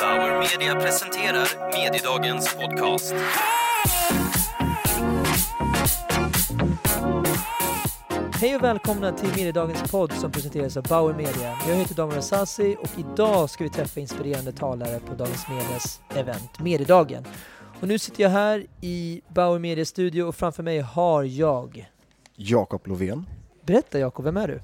Bauer Media presenterar Mediedagens podcast. Hej och välkomna till Mediedagens podd som presenteras av Bauer Media. Jag heter Daniel Sassi och idag ska vi träffa inspirerande talare på Dagens Medias event Mediedagen. Och nu sitter jag här i Bauer Media studio och framför mig har jag... Jakob Lovén. Berätta Jakob, vem är du?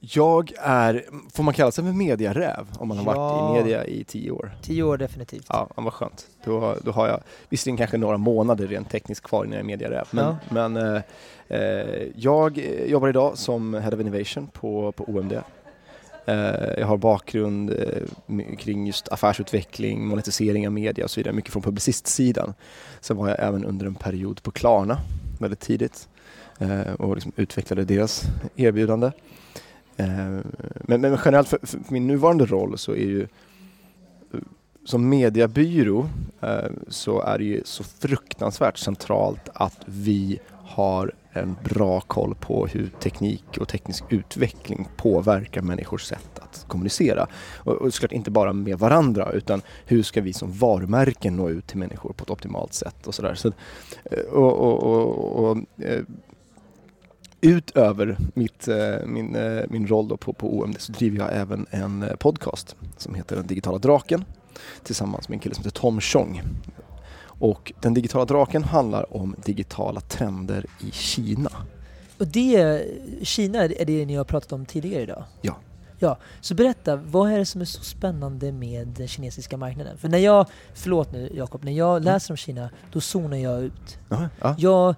Jag är, får man kalla sig för mediaräv om man har Ja. varit i media i tio år? Tio år definitivt. Ja, vad skönt. Då, då har jag visserligen kanske några månader rent tekniskt kvar innan jag är mediaräv. Men, Ja. men eh, eh, jag jobbar idag som Head of Innovation på, på OMD. Eh, jag har bakgrund eh, kring just affärsutveckling, monetisering av media och så vidare, mycket från publicistsidan. Sen var jag även under en period på Klarna väldigt tidigt eh, och liksom utvecklade deras erbjudande. Eh, men, men generellt för, för min nuvarande roll så är ju eh, som mediebyrå eh, så är det ju så fruktansvärt centralt att vi har en bra koll på hur teknik och teknisk utveckling påverkar människors sätt att kommunicera. Och, och såklart inte bara med varandra utan hur ska vi som varumärken nå ut till människor på ett optimalt sätt och sådär. Så, och, och, och, och, utöver mitt, eh, min, eh, min roll då på, på OMD så driver jag även en eh, podcast som heter Den digitala draken tillsammans med en kille som heter Tom Chong. Och Den digitala draken handlar om digitala trender i Kina. Och det, Kina är det ni har pratat om tidigare idag? Ja. Ja, så berätta, vad är det som är så spännande med den kinesiska marknaden? För när jag, förlåt nu Jakob, när jag läser om Kina, då zonar jag ut. Ja, ja. Jag,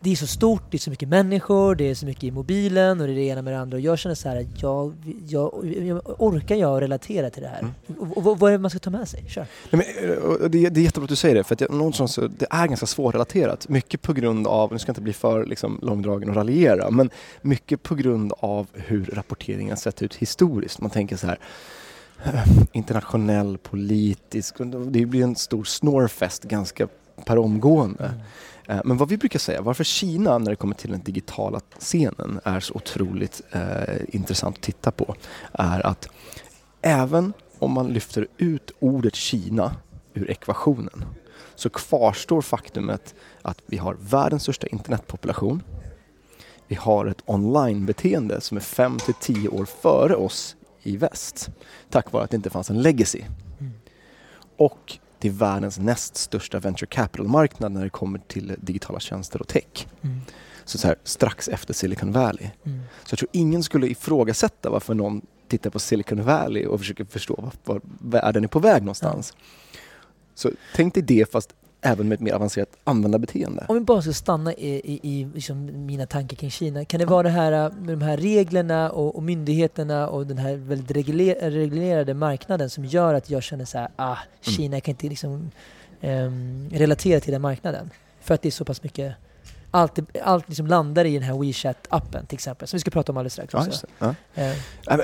det är så stort, det är så mycket människor, det är så mycket i mobilen och det är det ena med det andra. Och jag känner så här, jag, jag, jag, orkar jag relatera till det här? Mm. Och, och, vad är det man ska ta med sig? Kör. Nej, men, det, det är jättebra att du säger det, för att jag, någonstans, så- det är ganska svårrelaterat. Mycket på grund av, nu ska jag inte bli för liksom, långdragen och raljera, men mycket på grund av hur rapporteringen sett ut historiskt. Man tänker så här, eh, internationell, politisk, det blir en stor snorfest ganska per omgående. Mm. Eh, Men vad vi brukar säga, varför Kina när det kommer till den digitala scenen är så otroligt eh, intressant att titta på är att även om man lyfter ut ordet Kina ur ekvationen så kvarstår faktumet att vi har världens största internetpopulation. Vi har ett online-beteende som är 5 till 10 år före oss i väst tack vare att det inte fanns en legacy. Mm. Och det är världens näst största venture capital-marknad när det kommer till digitala tjänster och tech. Mm. Så, så här, strax efter Silicon Valley. Mm. Så jag tror ingen skulle ifrågasätta varför någon tittar på Silicon Valley och försöker förstå var, var världen är på väg någonstans. Så tänk dig det fast även med ett mer avancerat användarbeteende. Om vi bara ska stanna i, i, i liksom mina tankar kring Kina. Kan det vara det här äh, med de här reglerna och, och myndigheterna och den här väldigt regler, reglerade marknaden som gör att jag känner så här, ah, Kina jag kan inte liksom ehm, relatera till den marknaden. För att det är så pass mycket, allt, allt liksom landar i den här WeChat-appen till exempel, som vi ska prata om alldeles strax Ja, också. just det. Ja. Eh, Ja,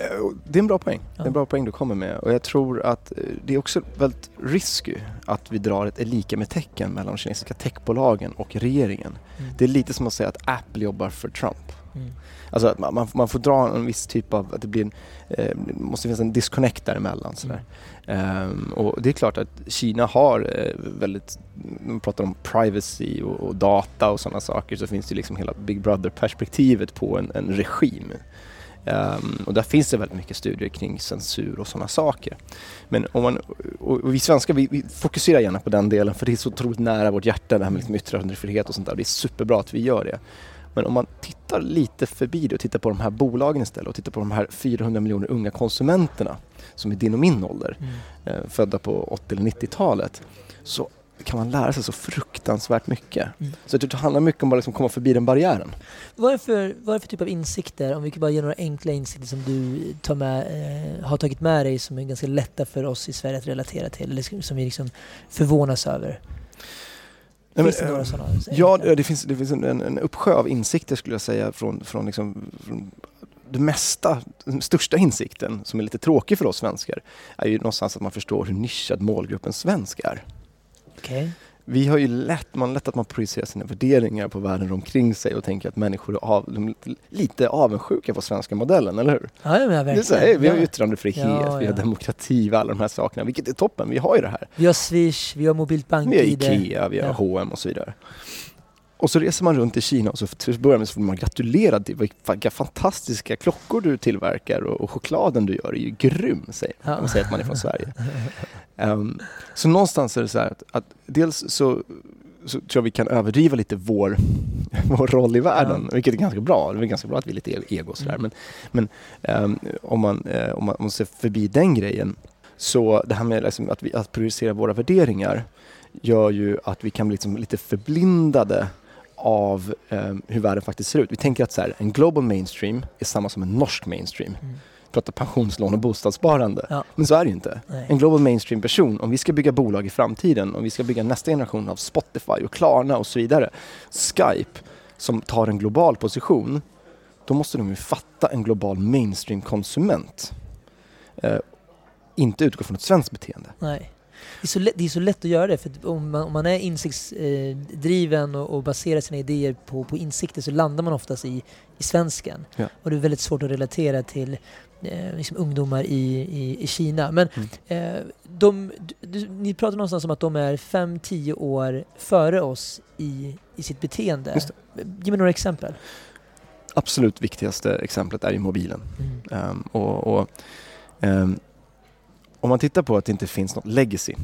Det är en bra poäng. Det är Ja. en bra poäng du kommer med. Och jag tror att eh, det är också väldigt risky att vi drar ett lika med tecken mellan de kinesiska techbolagen och regeringen. mm, Det är lite som att säga att Apple jobbar för Trump. Mm, Alltså man, man, man får dra en viss typ av, att det blir en, eh, måste finnas en disconnect däremellan. Sådär. Ehm, och det är klart att Kina har eh, väldigt, man pratar om privacy och, och data och sådana saker så finns det liksom hela Big Brother-perspektivet på en, en regim. Ehm, och där finns det väldigt mycket studier kring censur och sådana saker. Men om man, och vi svenskar vi, vi fokuserar gärna på den delen för det är så otroligt nära vårt hjärta det här med liksom yttrandefrihet och sånt där. Det är superbra att vi gör det. Men om man tittar lite förbi det och tittar på de här bolagen istället och tittar på de här 400 miljoner unga konsumenterna som är din och min ålder, mm. eh, födda på 80 eller 90-talet, så kan man lära sig så fruktansvärt mycket. Mm. Så det handlar mycket om att liksom komma förbi den barriären. Vad, är för, vad är det för typ av insikter, om vi kan bara ge några enkla insikter som du tar med, eh, har tagit med dig som är ganska lätta för oss i Sverige att relatera till, eller som vi liksom förvånas över? Nej, Finns men, det några eh, sådana? Ja, det finns, det finns en, en, uppsjö av insikter skulle jag säga från, från, liksom, från det mesta, den största insikten som är lite tråkig för oss svenskar är ju någonstans att man förstår hur nischad målgruppen svensk är. Okej. Vi har ju lätt, man lätt att man projicerar sina värderingar på världen omkring sig och tänker att människor är av, lite avundsjuka på svenska modellen, eller hur? Ja, ja, men Det är verkligen. så här, vi har yttrandefrihet, Ja, vi har demokrati, alla de här sakerna, vilket är toppen. Vi har ju det här. Vi har Swish, vi har mobilt Vi har bank-id. IKEA, vi har Ja. H&M och så vidare. Och så reser man runt i Kina och så till att börja med så får man gratulera till vilka fantastiska klockor du tillverkar och, och chokladen du gör är ju grym, säger man. Ja. Man säger att man är från Sverige. Ehm, så någonstans är det så här att, att dels så, så tror jag vi kan överdriva lite vår, vår roll i världen, vilket är ganska bra. Det är ganska bra att vi är lite e- ego och sådär. Mm. Men, men ehm, om, man, eh, om, man, om man ser förbi den grejen, så det här med liksom att, vi, att prioritera våra värderingar gör ju att vi kan bli liksom lite förblindade av ehm, hur världen faktiskt ser ut. Vi tänker att så här, en global mainstream är samma som en norsk mainstream. Mm. Vi pratar pensionslån och bostadssparande. Ja. Men så är det ju inte. Nej. En global mainstream person, om vi ska bygga bolag i framtiden, om vi ska bygga nästa generation av Spotify och Klarna och så vidare, Skype som tar en global position, då måste de ju fatta en global mainstream-konsument. Eh, inte utgå från ett svenskt beteende. Nej. Det är, så lätt, det är så lätt att göra det, för om man, om man är insiktsdriven och, och baserar sina idéer på, på insikter så landar man oftast i, i svensken. Ja. Och det är väldigt svårt att relatera till eh, liksom ungdomar i, i, i Kina. Men Mm. eh, de, du, ni pratar någonstans om att de är 5-10 år före oss i, i sitt beteende. Ge mig några exempel. Absolut viktigaste exemplet är ju mobilen. Mm. Ehm, och, och, ehm, om man tittar på att det inte finns något legacy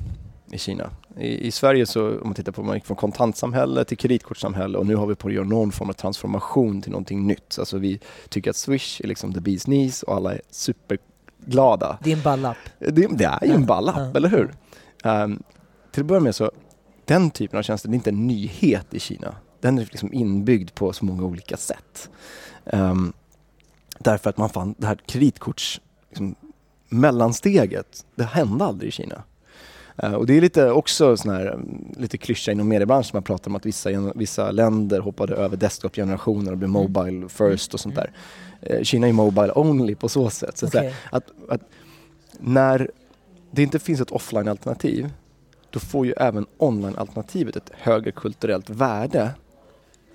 i Kina. I, I Sverige så, om man tittar på, man gick från kontantsamhälle till kreditkortssamhälle och nu har vi på att göra någon form av transformation till någonting nytt. Alltså vi tycker att Swish är liksom the bee's knees och alla är superglada. Det är en ballapp. Det, det är ju en ballapp, Ja. eller hur? Ehm, till att börja med så, den typen av tjänster, det är inte en nyhet i Kina. Den är liksom inbyggd på så många olika sätt. Ehm, därför att man fann det här kreditkorts liksom, mellansteget, det hände aldrig i Kina. Eh, och det är lite också sån här, mm, lite klyscha inom mediebranschen, man pratar om att vissa, vissa länder hoppade över desktop-generationer och blev Mm. mobile first och sånt där. Eh, Kina är mobile only på så sätt. Så Okej. att, att när det inte finns ett offline-alternativ, då får ju även online-alternativet ett högre kulturellt värde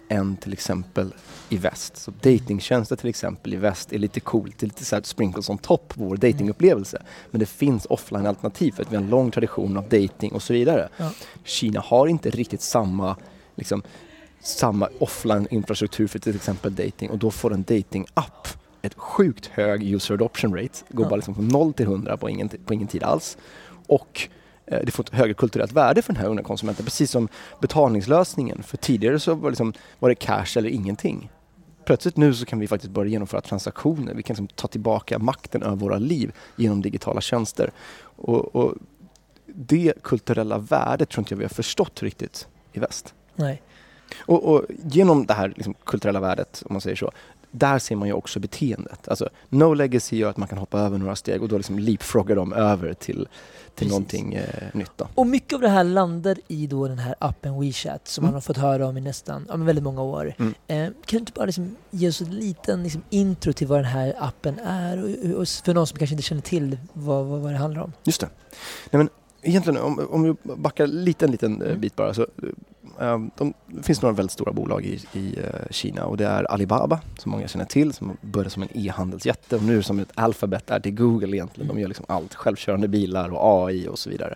än till exempel i väst. Så datingtjänster till exempel i väst är lite coolt, det är lite så här sprinkles on top på vår datingupplevelse. Men det finns offline-alternativ för att vi har en lång tradition av dating och så vidare. Ja. Kina har inte riktigt samma liksom, samma offline-infrastruktur för till exempel dating och då får en dating-app ett sjukt hög user adoption rate, går Ja. bara liksom från 0 till 100 på ingen, på ingen tid alls. Och det får ett högre kulturellt värde för den här unga konsumenten, precis som betalningslösningen. För tidigare så var, liksom, var det cash eller ingenting. Plötsligt nu så kan vi faktiskt börja genomföra transaktioner. Vi kan liksom ta tillbaka makten över våra liv genom digitala tjänster. Och, och det kulturella värdet tror inte jag vi har förstått riktigt i väst. Nej. Och, och genom det här liksom, kulturella värdet, om man säger så, där ser man ju också beteendet. Alltså, no legacy gör att man kan hoppa över några steg och då liksom leapfroggar de över till, till någonting eh, nytt. Då. Och mycket av det här landar i då den här appen WeChat som Mm. man har fått höra om i nästan, ja, väldigt många år. Mm. Eh, kan du inte bara liksom ge oss en liten liksom intro till vad den här appen är och, och för någon som kanske inte känner till vad, vad, vad det handlar om? Just det. Nej, men egentligen, om, om vi backar lite, en liten eh, Mm. bit bara. Så, eh, Ehm, de, det finns några väldigt stora bolag i, i eh, Kina och det är Alibaba som många känner till som började som en e-handelsjätte och nu som ett alfabet är till Google egentligen. De gör liksom allt, självkörande bilar och AI och så vidare.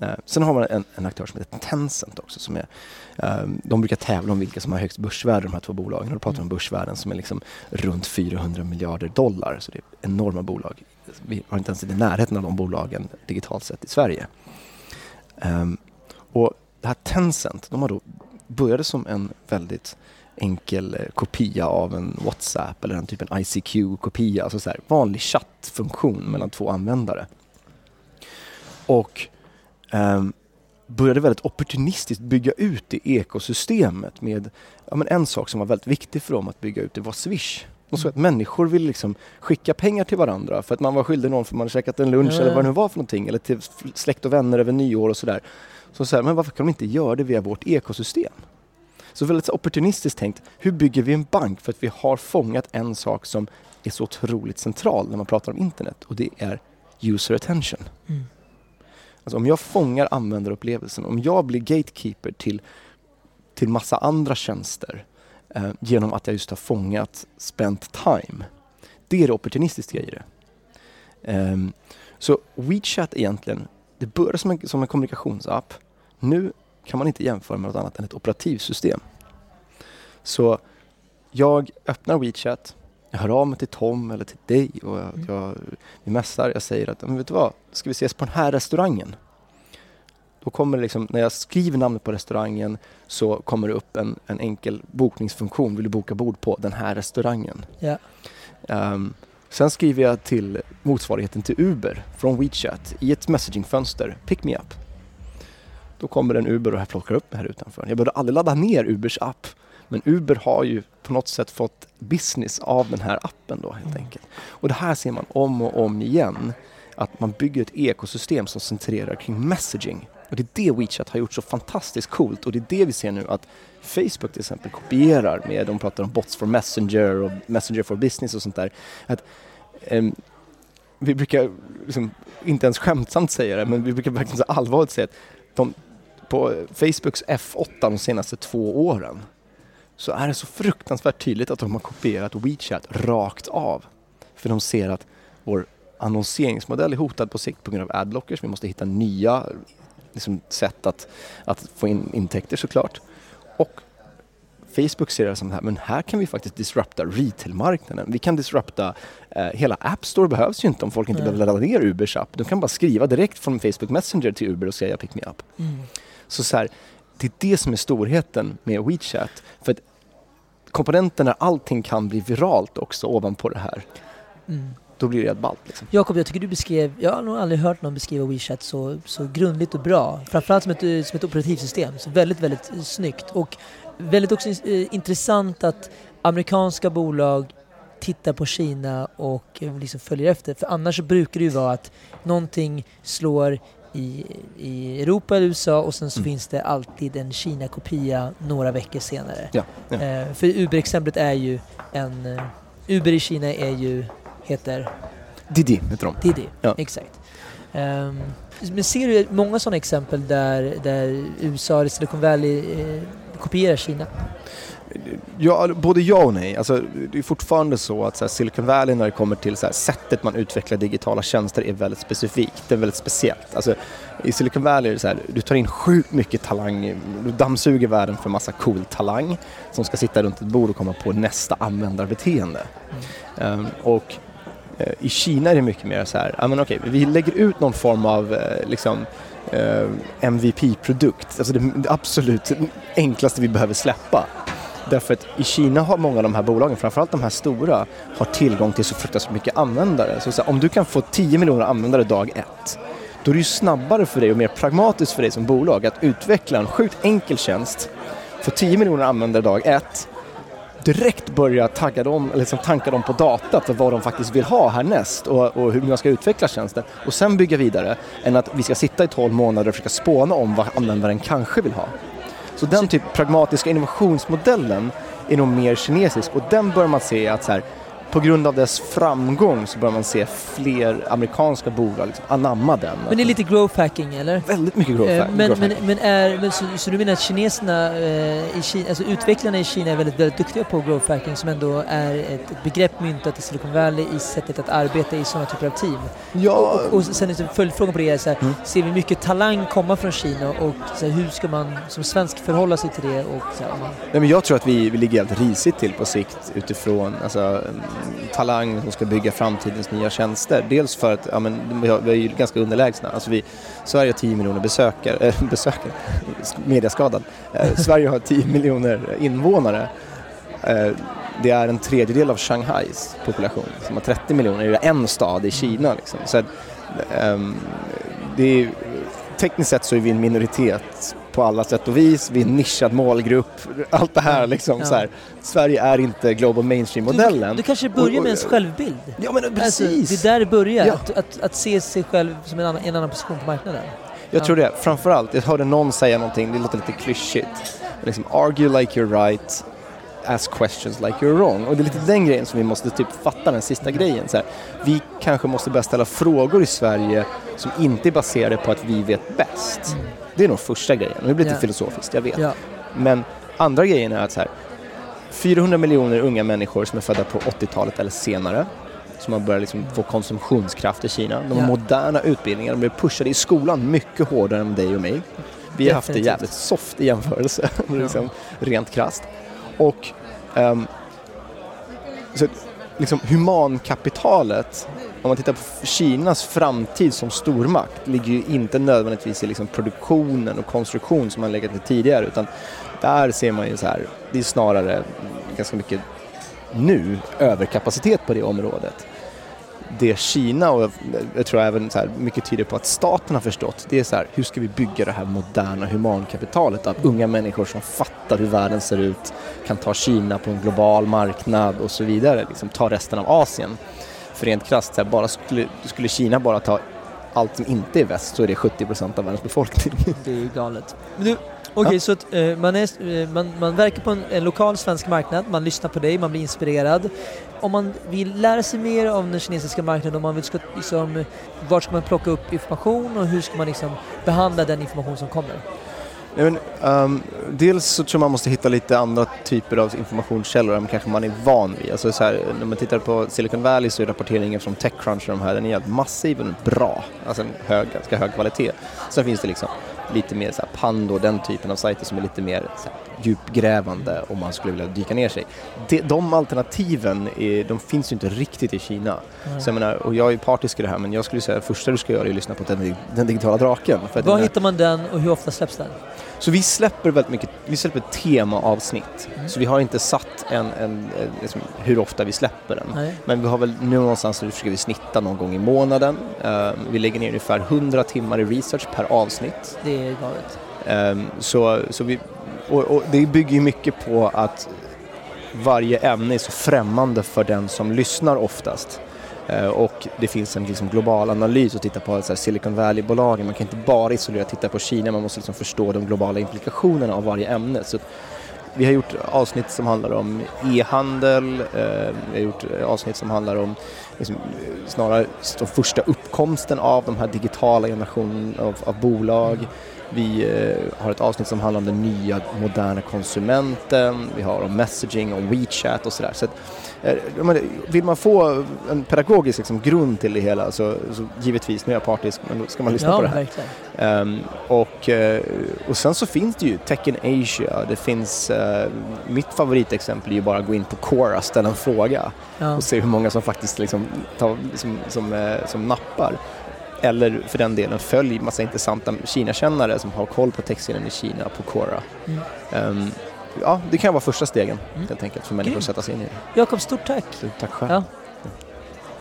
Ehm, sen har man en, en aktör som heter Tencent också som är, ehm, de brukar tävla om vilka som har högst börsvärde de här två bolagen och då pratar vi om börsvärden som är liksom runt 400 miljarder dollar så det är enorma bolag. Vi har inte ens i närheten av de bolagen digitalt sett i Sverige. Och det här Tencent, de har då började som en väldigt enkel eh, kopia av en WhatsApp eller en typ en ICQ-kopia, alltså så här, vanlig chattfunktion mellan två användare. Och ehm, började väldigt opportunistiskt bygga ut det ekosystemet med ja, men en sak som var väldigt viktig för dem att bygga ut det var Swish. De såg att människor ville liksom skicka pengar till varandra för att man var skyldig någon för man hade käkat en lunch Ja. eller vad det nu var för någonting eller till släkt och vänner över nyår och sådär. Så så här, men varför kan de inte göra det via vårt ekosystem? Så väldigt opportunistiskt tänkt, hur bygger vi en bank? För att vi har fångat en sak som är så otroligt central när man pratar om internet och det är user attention. Mm. Alltså om jag fångar användarupplevelsen, om jag blir gatekeeper till, till massa andra tjänster eh, genom att jag just har fångat spent time. Det är det opportunistiska i det. Ehm, så WeChat egentligen, det började som en, som en kommunikationsapp. Nu kan man inte jämföra med något annat än ett operativsystem. Så jag öppnar WeChat, jag hör av mig till Tom eller till dig och jag, Mm. jag, vi mässar. Jag säger att, men vet du vad, ska vi ses på den här restaurangen? Då kommer det liksom, när jag skriver namnet på restaurangen så kommer det upp en, en enkel bokningsfunktion. Vill du boka bord på den här restaurangen? Ja. Ehm, sen skriver jag till motsvarigheten till Uber från WeChat i ett messagingfönster. Pick me up. Då kommer en Uber och plockar upp mig här utanför. Jag behövde aldrig ladda ner Ubers app. Men Uber har ju på något sätt fått business av den här appen då helt Mm. enkelt. Och det här ser man om och om igen. Att man bygger ett ekosystem som centrerar kring messaging. Och det är det WeChat har gjort så fantastiskt coolt och det är det vi ser nu att Facebook till exempel kopierar med, de pratar om bots for Messenger och Messenger for Business och sånt där. Att, ehm, vi brukar liksom, inte ens skämtsamt säga det, men vi brukar verkligen så allvarligt säga att de, på Facebooks F8 de senaste två åren så är det så fruktansvärt tydligt att de har kopierat WeChat rakt av. För de ser att vår annonseringsmodell är hotad på sikt på grund av adblockers. Vi måste hitta nya liksom, sätt att, att få in intäkter såklart. Och Facebook ser det som här, men här kan vi faktiskt disrupta retailmarknaden. Vi kan disrupta, eh, hela App Store behövs ju inte om folk inte Nej. behöver ladda ner Ubers app. De kan bara skriva direkt från Facebook Messenger till Uber och säga pick me up. Mm. Så, så här, det är det som är storheten med WeChat. För att komponenten när allting kan bli viralt också ovanpå det här, Mm. då blir det rätt ballt. Liksom. Jakob, jag tycker du beskrev, jag har nog aldrig hört någon beskriva WeChat så, så grundligt och bra. Framförallt som ett, som ett operativsystem. Så väldigt, väldigt eh, snyggt. Och väldigt också eh, intressant att amerikanska bolag tittar på Kina och eh, liksom följer efter. För annars brukar det ju vara att någonting slår i, i Europa eller USA och sen så Mm. finns det alltid en Kina-kopia några veckor senare. Ja, ja. Eh, för Uber-exemplet är ju en... Eh, Uber i Kina är ju, heter Didi heter de. Diddy, Ja. exakt. Ehm, men ser du många sådana exempel där, där USA eller Silicon Valley eh, kopierar Kina? Ja, både ja och nej. Alltså, det är fortfarande så att så här, Silicon Valley när det kommer till så här, sättet man utvecklar digitala tjänster är väldigt specifikt. Det är väldigt speciellt. Alltså, I Silicon Valley är det så här, du tar in sjukt mycket talang, du dammsuger världen för massa cool talang som ska sitta runt ett bord och komma på nästa användarbeteende. Ehm, och eh, i Kina är det mycket mer så här, I mean, okay, vi lägger ut någon form av eh, liksom eh, MVP-produkt, alltså det absolut enklaste vi behöver släppa. Därför att i Kina har många av de här bolagen, framförallt de här stora, har tillgång till så fruktansvärt mycket användare. Så, så här, om du kan få 10 miljoner användare dag ett, då är det ju snabbare för dig och mer pragmatiskt för dig som bolag att utveckla en sjukt enkel tjänst, få 10 miljoner användare dag ett, direkt börja tagga dem, liksom tanka dem på data för vad de faktiskt vill ha härnäst och, och hur man ska utveckla tjänsten och sen bygga vidare än att vi ska sitta i 12 månader och försöka spåna om vad användaren kanske vill ha. Så den typ pragmatiska innovationsmodellen är nog mer kinesisk och den bör man se att så här, på grund av dess framgång så bör man se fler amerikanska bolag liksom anamma den. Men det är lite growth hacking eller? Väldigt mycket growth, Eh, men, growth men, hacking. men, är, men så, så du menar att kineserna, eh, i Kina, alltså utvecklarna i Kina är väldigt, väldigt duktiga på growth hacking som ändå är ett, ett begrepp myntat i Silicon Valley i sättet att arbeta i sådana typer av team? Ja, Och, och sen följdfrågan på det är så här, Mm. ser vi mycket talang komma från Kina och så här, hur ska man som svensk förhålla sig till det? Och, så här, man, Nej, men jag tror att vi, vi ligger helt risigt till på sikt utifrån alltså, talang som ska bygga framtidens nya tjänster. Dels för att ja, men, vi, har, vi är ju ganska underlägsna. Alltså, vi, Sverige har 10 miljoner besökare, äh, besökare mediaskadad. Eh, Sverige har 10 miljoner invånare. Eh, det är en tredjedel av Shanghais population som har 30 miljoner Det är en stad i Kina. Liksom. Så att, ehm, det är, tekniskt sett så är vi en minoritet på alla sätt och vis. Vi är en nischad målgrupp. Allt det här liksom. Ja. Så här. Sverige är inte global mainstream-modellen. Du, du kanske börjar Och- och- med ens självbild? Ja men Alltså, precis! det är där det börjar, Ja. att, att, att se sig själv som en annan, en annan position på marknaden. Jag Ja. tror det. Framförallt, jag hörde någon säga någonting, det låter lite klyschigt. Liksom, argue like you're right, ask questions like you're wrong. Och det är lite den grejen som vi måste typ fatta, den sista grejen. Så här, vi kanske måste börja ställa frågor i Sverige som inte är baserade på att vi vet bäst. Det är nog första grejen. Nu blir det Ja. lite filosofiskt, jag vet. Ja. Men andra grejen är att så här, 400 miljoner unga människor som är födda på 80-talet eller senare som har börjat liksom få konsumtionskraft i Kina. De har Ja. moderna utbildningar, de blir pushade i skolan mycket hårdare än dig och mig. Vi har haft det jävligt soft i jämförelse, liksom, rent krasst. Och um, så, liksom, humankapitalet, om man tittar på Kinas framtid som stormakt, ligger ju inte nödvändigtvis i liksom produktionen och konstruktion som man legat i tidigare, utan där ser man ju så här, det är snarare ganska mycket nu överkapacitet på det området. Det Kina och jag, tror även så här, mycket tyder på att staten har förstått, det är så här, hur ska vi bygga det här moderna humankapitalet av unga människor som fattar hur världen ser ut, kan ta Kina på en global marknad och så vidare, liksom ta resten av Asien. För rent krasst, så här, bara skulle, skulle Kina bara ta allt som inte är väst så är det 70% av världens befolkning. Det är ju galet. Men du, okej så att eh, man, är, eh, man, man verkar på en, en lokal svensk marknad, man lyssnar på dig, man blir inspirerad. Om man vill lära sig mer om den kinesiska marknaden, om man vill ska, liksom, var ska man plocka upp information och hur ska man liksom behandla den information som kommer? Nej, men, um, dels så tror jag man måste hitta lite andra typer av informationskällor än kanske man är van vid. Alltså så här, när man tittar på Silicon Valley så är rapporteringen från Techcrunch och de här, den är jävligt massiv och bra. Alltså en hög, ganska hög kvalitet. Sen finns det liksom lite mer så här Pando, den typen av sajter som är lite mer så här, djupgrävande om man skulle vilja dyka ner sig. De, de alternativen är, de finns ju inte riktigt i Kina. Så jag menar, och jag är ju partisk i det här men jag skulle säga att det första du ska göra är att lyssna på den, den digitala draken. För Var hittar man den och hur ofta släpps den? så vi släpper väldigt mycket, vi släpper temaavsnitt. Så vi har inte satt en, en, en liksom, hur ofta vi släpper den. Nej. Men vi har väl nu någonstans så försöker vi snitta någon gång i månaden. Eh, vi lägger ner ungefär 100 timmar i research per avsnitt. Det är galet. Um, så, så vi, och, och det bygger ju mycket på att varje ämne är så främmande för den som lyssnar oftast. Ehm, och det finns en liksom global analys att titta på så här Silicon Valley-bolagen. Man kan inte bara isolera titta på Kina, man måste liksom förstå de globala implikationerna av varje ämne. Så vi har gjort avsnitt som handlar om e-handel, eh, vi har gjort avsnitt som handlar om liksom, snarare den första uppkomsten av de här digitala generationen av, av bolag. Vi eh, har ett avsnitt som handlar om den nya moderna konsumenten, vi har om messaging, om WeChat och sådär. Så att, eh, vill man få en pedagogisk liksom, grund till det hela så, så givetvis, nu är jag partisk, men då ska man lyssna Ja, på det här. Ehm, och, eh, och sen så finns det ju Tech in Asia, det finns, eh, mitt favoritexempel är ju bara att gå in på Quora, ställa en fråga Ja. och se hur många som faktiskt liksom tar, som, som, eh, som nappar. Eller för den delen följ massa intressanta Kina-kännare som har koll på textscenen i Kina på Quora. Mm. Ehm, ja, det kan vara första stegen Mm. helt enkelt för människor Grymt. att sätta sig in i det. Jakob, stort tack! Tack själv. Ja.